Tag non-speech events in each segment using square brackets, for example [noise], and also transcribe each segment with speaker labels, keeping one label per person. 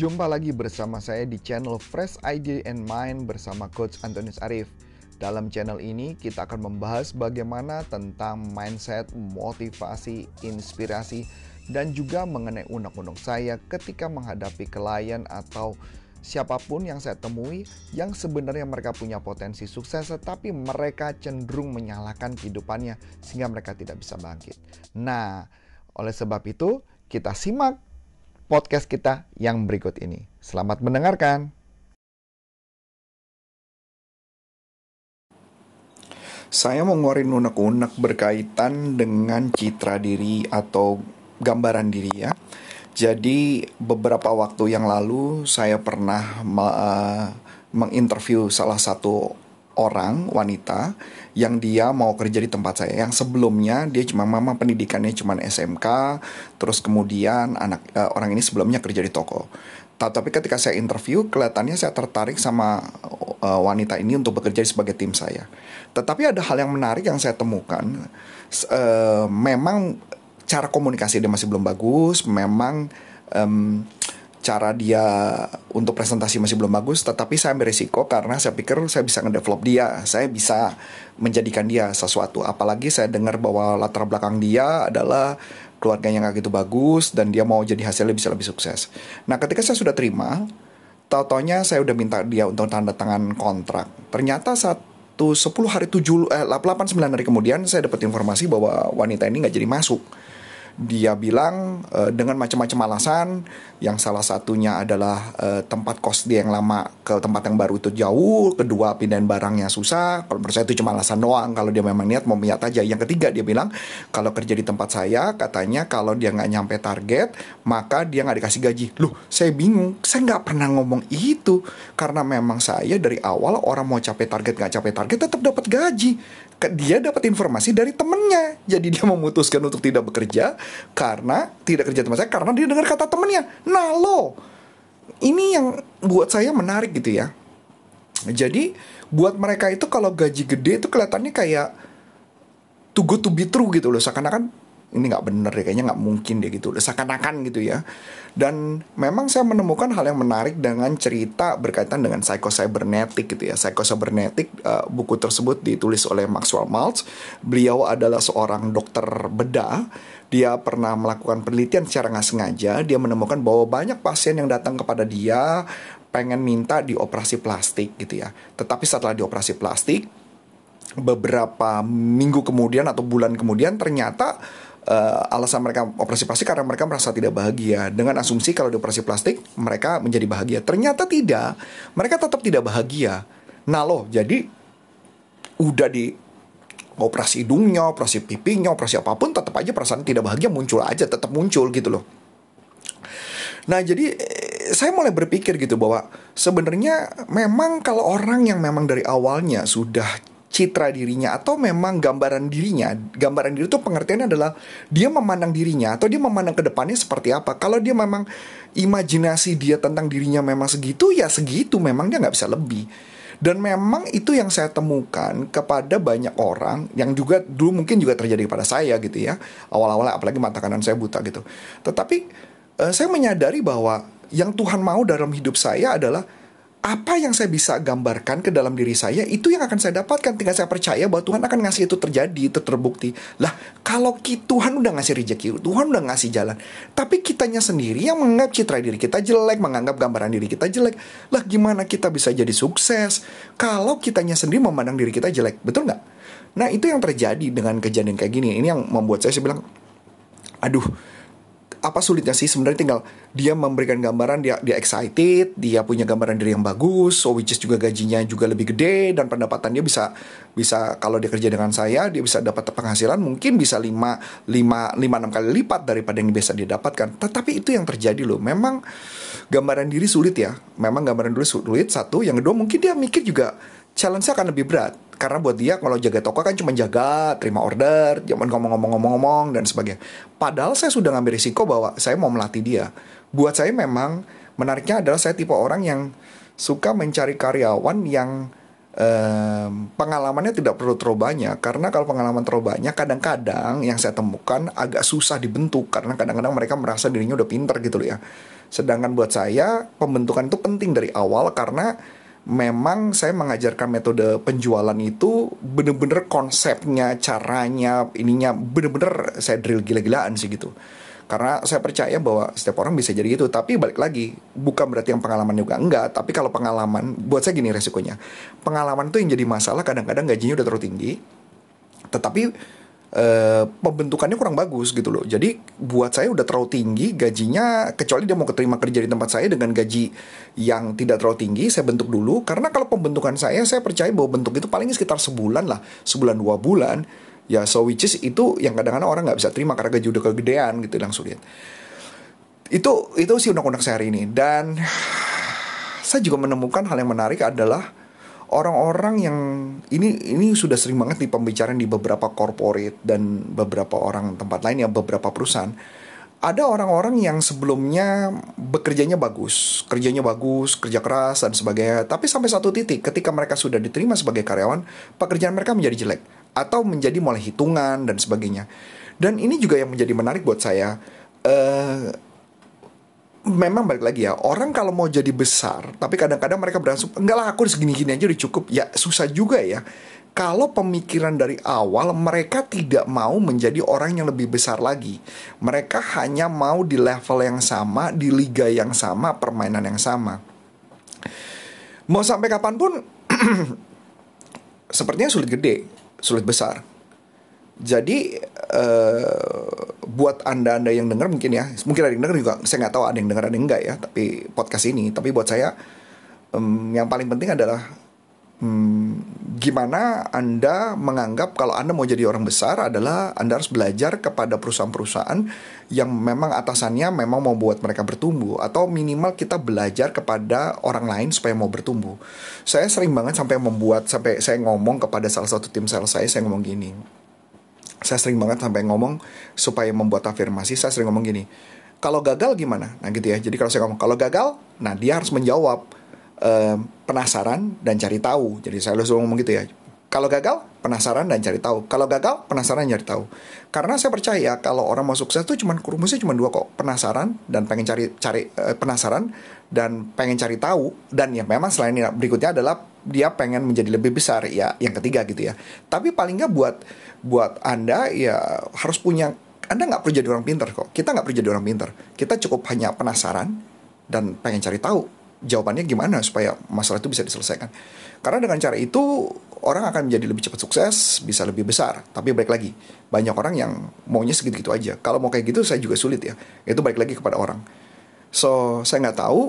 Speaker 1: Jumpa lagi bersama saya di channel Fresh Idea and Mind bersama Coach Antonius Arif. Dalam channel ini kita akan membahas bagaimana tentang mindset, motivasi, inspirasi, dan juga mengenai unek-unek saya ketika menghadapi klien atau siapa pun yang saya temui yang sebenarnya mereka punya potensi sukses tetapi mereka cenderung menyalahkan kehidupannya sehingga mereka tidak bisa bangkit. Nah, oleh sebab itu kita simak podcast kita yang berikut ini. Selamat mendengarkan. Saya mau ngeluarin unek-unek berkaitan dengan citra diri atau gambaran diri ya. Jadi beberapa waktu yang lalu saya pernah uh, menginterview salah satu orang wanita yang dia mau kerja di tempat saya. Yang sebelumnya dia cuma mama pendidikannya cuma SMK terus kemudian anak uh, orang ini sebelumnya kerja di toko. Tapi ketika saya interview kelihatannya saya tertarik sama uh, wanita ini untuk bekerja sebagai tim saya. Tetapi ada hal yang menarik yang saya temukan. Uh, memang cara komunikasi dia masih belum bagus memang um, cara dia untuk presentasi masih belum bagus, tetapi saya ambil risiko karena saya pikir saya bisa ngedevelop dia, saya bisa menjadikan dia sesuatu. Apalagi saya dengar bahwa latar belakang dia adalah keluarganya nggak gitu bagus dan dia mau jadi hasilnya bisa lebih sukses. Nah, ketika saya sudah terima, tau-taunya saya udah minta dia untuk tanda tangan kontrak. Ternyata satu 10 hari 7 eh 8 9 hari kemudian saya dapat informasi bahwa wanita ini nggak jadi masuk dia bilang uh, dengan macam-macam alasan. Yang salah satunya adalah uh, tempat kos dia yang lama ke tempat yang baru itu jauh. Kedua pindahin barangnya susah. Kalau menurut saya itu cuma alasan doang. Kalau dia memang niat mau niat aja. Yang ketiga dia bilang kalau kerja di tempat saya katanya kalau dia nggak nyampe target maka dia nggak dikasih gaji. Loh saya bingung. Saya nggak pernah ngomong itu. Karena memang saya dari awal orang mau capai target nggak capai target tetap dapat gaji dia dapat informasi dari temennya. Jadi dia memutuskan untuk tidak bekerja karena tidak kerja teman saya karena dia dengar kata temennya. Nah lo ini yang buat saya menarik gitu ya. Jadi buat mereka itu kalau gaji gede itu kelihatannya kayak too good to be true gitu loh. Seakan-akan ini nggak bener deh kayaknya nggak mungkin deh gitu. Seakan-akan gitu ya. Dan memang saya menemukan hal yang menarik dengan cerita berkaitan dengan psychocybernetic gitu ya. Psychocybernetic uh, buku tersebut ditulis oleh Maxwell Maltz. Beliau adalah seorang dokter bedah. Dia pernah melakukan penelitian secara nggak sengaja. Dia menemukan bahwa banyak pasien yang datang kepada dia pengen minta dioperasi plastik gitu ya. Tetapi setelah dioperasi plastik beberapa minggu kemudian atau bulan kemudian ternyata uh, alasan mereka operasi plastik karena mereka merasa tidak bahagia. Dengan asumsi kalau dioperasi plastik mereka menjadi bahagia. Ternyata tidak. Mereka tetap tidak bahagia. Nah loh jadi udah di operasi hidungnya, operasi pipinya, operasi apa pun tetap aja perasaan tidak bahagia muncul aja, tetap muncul gitu loh. Nah, jadi eh, saya mulai berpikir gitu bahwa sebenarnya memang kalau orang yang memang dari awalnya sudah citra dirinya atau memang gambaran dirinya. Gambaran diri itu pengertiannya adalah dia memandang dirinya atau dia memandang ke depannya seperti apa. Kalau dia memang imajinasi dia tentang dirinya memang segitu ya segitu, memang dia nggak bisa lebih. Dan memang itu yang saya temukan kepada banyak orang yang juga dulu mungkin juga terjadi pada saya gitu ya. Awal-awal apalagi mata kanan saya buta gitu. Tetapi uh, saya menyadari bahwa yang Tuhan mau dalam hidup saya adalah apa yang saya bisa gambarkan ke dalam diri saya itu yang akan saya dapatkan. Tinggal saya percaya bahwa Tuhan akan ngasih itu terjadi itu terbukti. Lah kalau Tuhan udah ngasih rezeki Tuhan udah ngasih jalan. Tapi kitanya sendiri yang menganggap citra diri kita jelek menganggap gambaran diri kita jelek. Lah gimana kita bisa jadi sukses kalau kitanya sendiri memandang diri kita jelek? Betul nggak? Nah itu yang terjadi dengan kejadian kayak gini. Ini yang membuat saya, saya bilang aduh apa sulitnya sih? Sebenarnya tinggal dia memberikan gambaran dia dia excited dia punya gambaran diri yang bagus so which is juga gajinya juga lebih gede dan pendapatan dia bisa bisa kalau dia kerja dengan saya dia bisa dapat penghasilan mungkin bisa 5 5 5 6 kali lipat daripada yang biasa dia dapatkan. Tetapi itu yang terjadi loh. Memang gambaran diri sulit ya. Memang gambaran diri sulit. Satu. Yang kedua mungkin dia mikir juga challenge-nya akan lebih berat karena buat dia kalau jaga toko kan cuma jaga terima order jangan ngomong-ngomong-ngomong-ngomong dan sebagainya. Padahal saya sudah ngambil risiko bahwa saya mau melatih dia. Buat saya memang menariknya adalah saya tipe orang yang suka mencari karyawan yang um, pengalamannya tidak perlu terlalu banyak. Karena kalau pengalaman terlalu banyak kadang-kadang yang saya temukan agak susah dibentuk. Karena kadang-kadang mereka merasa dirinya udah pinter gitu loh ya. Sedangkan buat saya pembentukan itu penting dari awal karena memang saya mengajarkan metode penjualan itu bener-bener konsepnya caranya ininya bener-bener saya drill gila-gilaan sih gitu. Karena saya percaya bahwa setiap orang bisa jadi gitu. Tapi balik lagi bukan berarti yang pengalaman juga enggak. Tapi kalau pengalaman buat saya gini resikonya. Pengalaman itu yang jadi masalah kadang-kadang gajinya udah terlalu tinggi tetapi uh, pembentukannya kurang bagus gitu loh. Jadi buat saya udah terlalu tinggi gajinya kecuali dia mau keterima kerja di tempat saya dengan gaji yang tidak terlalu tinggi saya bentuk dulu. Karena kalau pembentukan saya saya percaya bahwa bentuk itu paling sekitar sebulan lah, sebulan dua bulan. Ya so which is itu yang kadang-kadang orang nggak bisa terima karena gaji udah kegedean gitu langsung lihat. Itu itu sih undang-undang saya hari ini. Dan saya juga menemukan hal yang menarik adalah orang-orang yang ini ini sudah sering banget di pembicaraan di beberapa corporate dan beberapa orang tempat lain ya beberapa perusahaan ada orang-orang yang sebelumnya bekerjanya bagus, kerjanya bagus, kerja keras dan sebagainya. Tapi sampai satu titik ketika mereka sudah diterima sebagai karyawan, pekerjaan mereka menjadi jelek atau menjadi mulai hitungan dan sebagainya. Dan ini juga yang menjadi menarik buat saya. Uh, memang balik lagi ya orang kalau mau jadi besar tapi kadang-kadang mereka berasum enggak lah aku segini-gini aja udah cukup. Ya susah juga ya. Kalau pemikiran dari awal mereka tidak mau menjadi orang yang lebih besar lagi. Mereka hanya mau di level yang sama di liga yang sama permainan yang sama. Mau sampai kapan pun [clears throat] sepertinya sulit gede sulit besar. Jadi uh, buat anda anda yang dengar mungkin ya, mungkin ada yang dengar juga. Saya nggak tahu ada yang dengar ada yang enggak ya. Tapi podcast ini, tapi buat saya um, yang paling penting adalah um, gimana anda menganggap kalau anda mau jadi orang besar adalah anda harus belajar kepada perusahaan-perusahaan yang memang atasannya memang mau buat mereka bertumbuh atau minimal kita belajar kepada orang lain supaya mau bertumbuh. Saya sering banget sampai membuat sampai saya ngomong kepada salah satu tim sales saya saya ngomong gini. Saya sering banget sampai ngomong supaya membuat afirmasi saya sering ngomong gini. Kalau gagal gimana? Nah gitu ya. Jadi kalau saya ngomong kalau gagal, nah dia harus menjawab uh, penasaran dan cari tahu. Jadi saya selalu ngomong gitu ya. Kalau gagal, penasaran dan cari tahu. Kalau gagal, penasaran dan cari tahu. Karena saya percaya kalau orang mau sukses tuh cuman rumusnya cuma dua kok. Penasaran dan pengen cari cari uh, penasaran dan pengen cari tahu dan ya memang selain ini berikutnya adalah dia pengen menjadi lebih besar ya yang ketiga gitu ya. Tapi paling nggak buat buat Anda ya harus punya anda nggak perlu jadi orang pinter kok. Kita nggak perlu jadi orang pinter. Kita cukup hanya penasaran dan pengen cari tahu jawabannya gimana supaya masalah itu bisa diselesaikan. Karena dengan cara itu orang akan menjadi lebih cepat sukses, bisa lebih besar. Tapi baik lagi, banyak orang yang maunya segitu-gitu aja. Kalau mau kayak gitu saya juga sulit ya. Itu baik lagi kepada orang. So, saya nggak tahu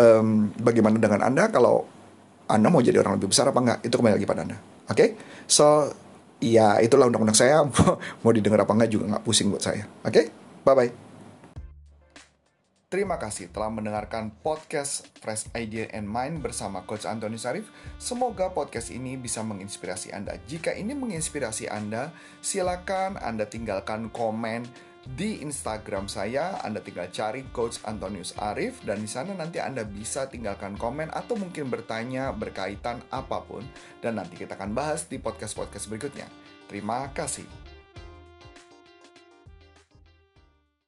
Speaker 1: um, bagaimana dengan Anda kalau Anda mau jadi orang lebih besar apa enggak. Itu kembali lagi pada Anda. Oke? Okay? So, ya itulah undang-undang saya. [laughs] mau didengar apa enggak juga nggak pusing buat saya. Oke? Okay? Bye-bye. Terima kasih telah mendengarkan podcast Fresh Idea and Mind bersama Coach Antoni Sarif. Semoga podcast ini bisa menginspirasi Anda. Jika ini menginspirasi Anda, silakan Anda tinggalkan komen di Instagram saya. Anda tinggal cari Coach Antonius Arif dan di sana nanti Anda bisa tinggalkan komen atau mungkin bertanya berkaitan apa pun dan nanti kita akan bahas di podcast-podcast berikutnya. Terima kasih.